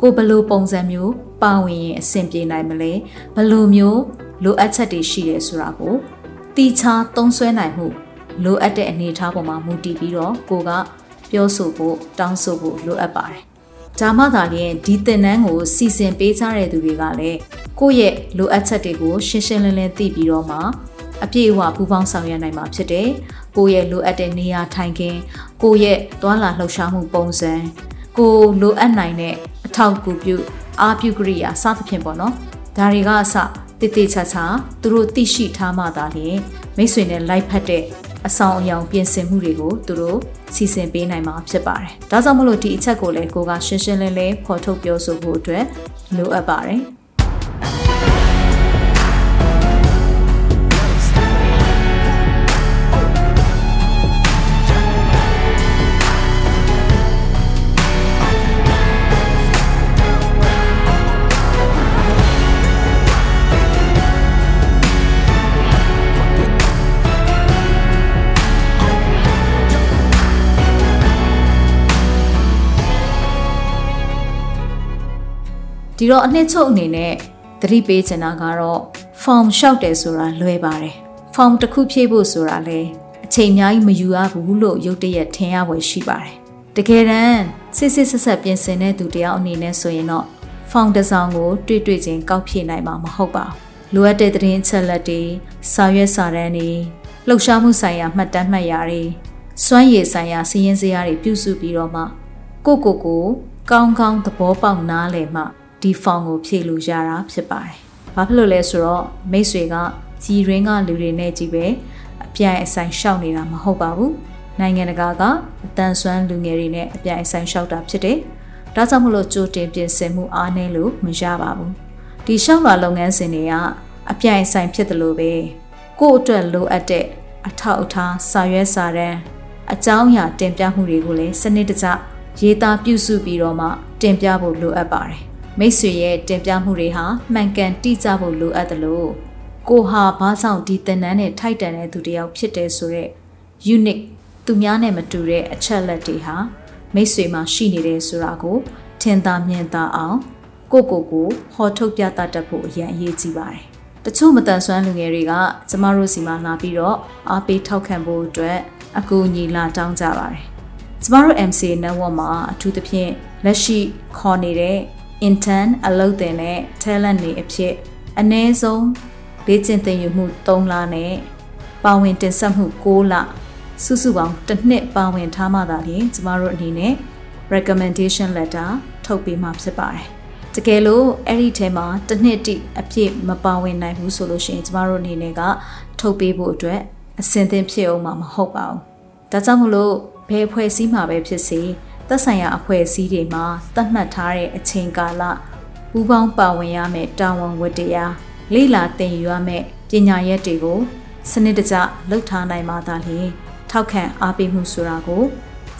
[SPEAKER 1] ကိုဘလို့ပုံစံမျိုးပါဝင်ရင်အဆင်ပြေနိုင်မလဲဘလို့မျိုးလိုအပ်ချက်တွေရှိတယ်ဆိုတာကိုတီချာသုံးဆွဲနိုင်မှုလိုအပ်တဲ့အနေအထားပေါ်မှာမူတည်ပြီးတော့ကိုကပြောဆိုဖို့တောင်းဆိုဖို့လိုအပ်ပါတယ်။ဒါမှသာလျှင်ဒီသင်တန်းကိုစီစဉ်ပေးကြတဲ့သူတွေကလည်းကိုယ့်ရဲ့လိုအပ်ချက်တွေကိုရှင်းရှင်းလင်းလင်းသိပြီးတော့မှ အပြည့်အဝပူးပေါင်းဆောင်ရွက်နိုင်မှာဖြစ်တယ်။ကိုယ့်ရဲ့လိုအပ်တဲ့နေရာထိုင်ခင်းကိုယ့်ရဲ့သွာလာလှုပ်ရှားမှုပုံစံကိုလိုအပ်နိုင်တဲ့အထောက်အကူပြုအားပြုကရိယာစသဖြင့်ပေါ့နော်ဒါတွေကအစတိတိချာချာသူတို့သိရှိထားမှသာလျှင်မိတ်ဆွေနဲ့လိုက်ဖက်တဲ့အဆောင်အယောင်ပြင်ဆင်မှုတွေကိုသူတို့စီစဉ်ပေးနိုင်မှာဖြစ်ပါတယ်။ဒါကြောင့်မလို့ဒီအချက်ကိုလည်းကိုကရှင်းရှင်းလင်းလင်းဖော်ထုတ်ပြောဆိုဖို့အတွက်လိုအပ်ပါတယ်။ ဒီတော့အနှစ်ချုပ်အနေနဲ့သတိပေးချင်တာကတော့ form လျှောက်တယ်ဆိုတာလွယ်ပါတယ် form တစ်ခုဖြည့်ဖို့ဆိုတာလဲအချိန်အများကြီးမယူရဘူးလို့ရုတ်တရက်ထင်ရဖွယ်ရှိပါတယ်တကယ်တမ်းစစ်စစ်ဆက်ဆက်ပြင်ဆင်တဲ့သူတယောက်အနေနဲ့ဆိုရင်တော့ form တစ်စောင်ကို တွေ့တွေ့ချင်းကောက်ဖြည့်နိုင်မှာမဟုတ်ပါဘူးလိုအပ်တဲ့သတင်းအချက်အလက်တွေစာရွက်စာတမ်းတွေလှုပ်ရှားမှုဆိုင်ရာမှတ်တမ်းမှတ်ရာတွေစွမ်းရည်ဆိုင်ရာစီးရင်စရာတွေပြုစုပြီးတော့မှကိုကိုကိုကောင်းကောင်းသဘောပေါက်နားလည်မှ ဒီဖောင်ကိုဖြည့်လို့ရတာဖြစ်ပါတယ်။ဘာဖြစ်လို့လဲဆိုတော့မိတ်ဆွေကကြီးရင်းကလူတွေနဲ့ကြီးပဲအပြိုင်အဆိုင်ရှောက်နေတာမဟုတ်ပါဘူး။နိုင်ငံတကာကအတန်ဆွမ်းလူငယ်တွေနဲ့အပြိုင်အဆိုင်ရှောက်တာဖြစ်တယ်။ဒါကြောင့်မလို့ကြိုတင်ပြင်ဆင်မှုအားနည်းလို့မရပါဘူး။ဒီရှောက်လာလုပ်ငန်းစဉ်တွေကအပြိုင်အဆိုင်ဖြစ်တယ်လို့ပဲကို့အတွက်လိုအပ်တဲ့အထောက်အထားစာရွက်စာတမ်းအကြောင်းအရာတင်ပြမှုတွေကိုလည်းစနစ်တကျရေးသားပြုစုပြီးတော့မှတင်ပြဖို့လိုအပ်ပါတယ်။ မိတ်ဆွေရဲ့တင်ပြမှုတွေဟာမှန်ကန်တိကျဖို့လိုအပ်တယ်လို့ကိုဟာဘာကြောင့်ဒီသင်တန်းနဲ့ထိုက်တန်တဲ့သူတစ်ယောက်ဖြစ်တယ်ဆိုတော့ unique သူများနဲ့မတူတဲ့အချက်လက်တွေဟာမိတ်ဆွေမှာရှိနေတယ်ဆိုတာကိုထင်သာမြင်သာအောင်ကိုကိုကိုဟောထုတ်ပြသတတ်ဖို့အရင်အရေးကြီးပါတယ်။တချို့မတန်ဆွမ်းလူငယ်တွေကကျမတို့စီမှာလာပြီးတော့အားပေးထောက်ခံဖို့အတွက်အကူအညီလာတောင်းကြပါတယ်ကျမတို့ MC network မှာအထူးသဖြင့်လက်ရှိခေါ်နေတဲ့ intern အလုပ်တင်တဲ့ talent တွေအဖြစ်အနည်းဆုံးလေ့ကျင့်သင်ယူမှု3လနဲ့ပါဝင်တင်ဆက်မှု6လစုစုပေါင်းတစ်နှစ်ပါဝင်ထားမှသာလျှင်ကျမတို့အနေနဲ့ recommendation letter ထုတ်ပေးမှာဖြစ်ပါတယ်။တကယ်လို့အဲ့ဒီထဲမှာတစ်နှစ်တိအပြည့်မပါဝင်နိုင်ဘူးဆိုလို့ရှိရင်ကျမတို့အနေနဲ့ကထုတ်ပေးဖို့အတွက်အဆင်သင့်ဖြစ်အောင်မှာမဟုတ်ပါဘူး။ဒါကြောင့်မလို့ဘယ်အဖွဲ့အစည်းမှာပဲဖြစ်စေ သက်ဆိုင်ရာအဖွဲ့အစည်းတွေမှာသတ်မှတ်ထားတဲ့အချိန်ကာလပူးပေါင်းပါဝင်ရမယ့်တာဝန်ဝတ္တရားလေ့လာသင်ယူရမယ့်ပညာရက်တွေကိုစနစ်တကျလှုပ်ထားနိုင်မှသာလျှင်ထောက်ခံအားပေးမှုဆိုတာကို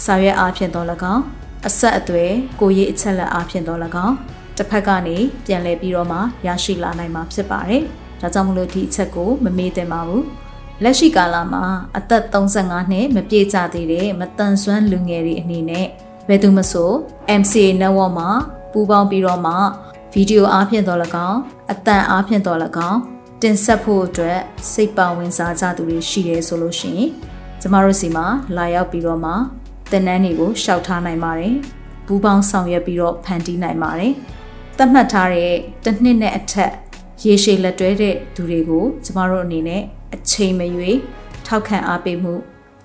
[SPEAKER 1] စာရွက်အားဖြင့်တော့၎င်းအဆက်အသွယ်ကိုရေးအချက်လက်အားဖြင့်တော့၎င်းတစ်ဖက်ကနေပြန်လည်ပြီးတော့မှရရှိလာနိုင်မှာဖြစ်ပါတယ်။ဒါကြောင့်မလို့ဒီအချက်ကိုမမေ့သင့်ပါဘူး။လက်ရှိကာလမှာအသက်35နှစ်မပြည့်ကြသေးတဲ့မတန်ဆွမ်းလူငယ်တွေအနေနဲ့ ဘယ်သူမဆို MCA network မှာပူးပေါင်းပြီးတော့မှဗီဒီယိုအားဖြင့်တော့၎င်းအတန်အားဖြင့်တော့၎င်းတင်ဆက်ဖို့အတွက်စိတ်ပါဝင်စားကြသူတွေရှိတယ်ဆိုလို့ရှိရင်ကျမတို့စီမှာလာရောက်ပြီးတော့မှတင်နန်းတွေကိုရှောက်ထားနိုင်ပါတယ်ပူးပေါင်းဆောင်ရွက်ပြီးတော့ဖန်တီးနိုင်ပါတယ်သတ်မှတ်ထားတဲ့တစ်နှစ်နဲ့အထက်ရေရှည်လက်တွဲတဲ့သူတွေကိုကျမတို့အနေနဲ့အချိန်မရွေးထောက်ခံအားပေးမှု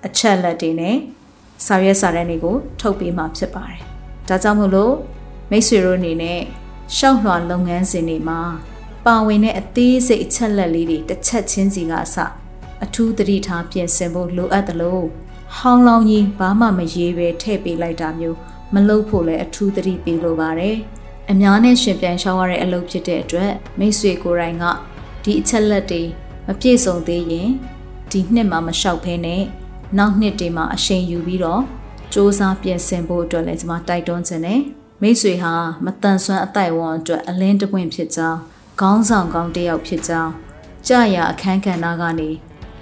[SPEAKER 1] အချက်လက်တွေနဲ့ စာရွက်စာတမ်းတွေကိုထုတ်ပေးမှာဖြစ်ပါတယ်။ဒါကြောင့်မို့လို့မိတ်ဆွေတို့အနေနဲ့ရှောက်လွှာလုပ်ငန်းစဉ်တွေမှာပါဝင်တဲ့အသေးစိတ်အချက်လက်လေးတွေတစ်ချက်ချင်းစီကအစအထူးသတိထားပြင်ဆင်ဖို့လိုအပ်တယ်လို့ဟောင်းလောင်းကြီးဘာမှမရေးပဲထည့်ပေးလိုက်တာမျိုးမလုပ်ဖို့လည်းအထူးသတိပေးလိုပါတယ်။အများနဲ့ရှင်ပြန်ရှောင်းရတဲ့အလုပ်ဖြစ်တဲ့အတွက်မိတ်ဆွေကိုယ်တိုင်ကဒီအချက်လက်တွေမပြည့်စုံသေးရင်ဒီနှစ်မှာမလျှောက်ဖဲနဲ့ နောက်နှစ်တွေမှာအရှိန်ယူပြီးတော့စ조사ပြင်ဆင်ဖို့အတွက်လည်းကျွန်မတိုက်တွန်းခြင်းနဲ့မိတ်ဆွေဟာမတန်ဆွမ်းအတိုက်ဝန်းအတွက်အလင်းတပွင့်ဖြစ်ကြောင်းခေါင်းဆောင်ကောင်းတစ်ယောက်ဖြစ်ကြောင်းကြာရအခန်းကဏ္ဍကနေ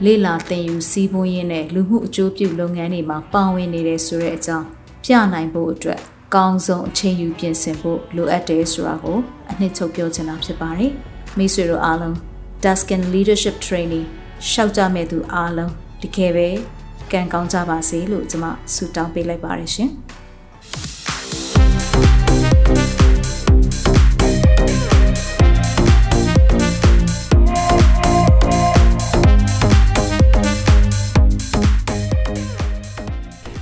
[SPEAKER 1] လေလာသင်ယူစီးပွားရေးနဲ့လူမှုအကျိုးပြုလုပ်ငန်းတွေမှာပါဝင်နေတဲ့ဆိုတဲ့အကြောင်းပြနိုင်ဖို့အတွက်ကောင်းဆုံးအချိန်ယူပြင်ဆင်ဖို့လိုအပ်တယ်ဆိုတာကိုအနှစ်ချုပ်ပြောချင်တာဖြစ်ပါတယ်မိတ်ဆွေတို့အားလုံး Duskin Leadership Training ရှောက်ကြမဲ့သူအားလုံးတကယ်ပဲ ကံကောင်းကြပါစေလို့ကျွန်မဆုတောင်းပေးလိုက်ပါတယ်ရှင်။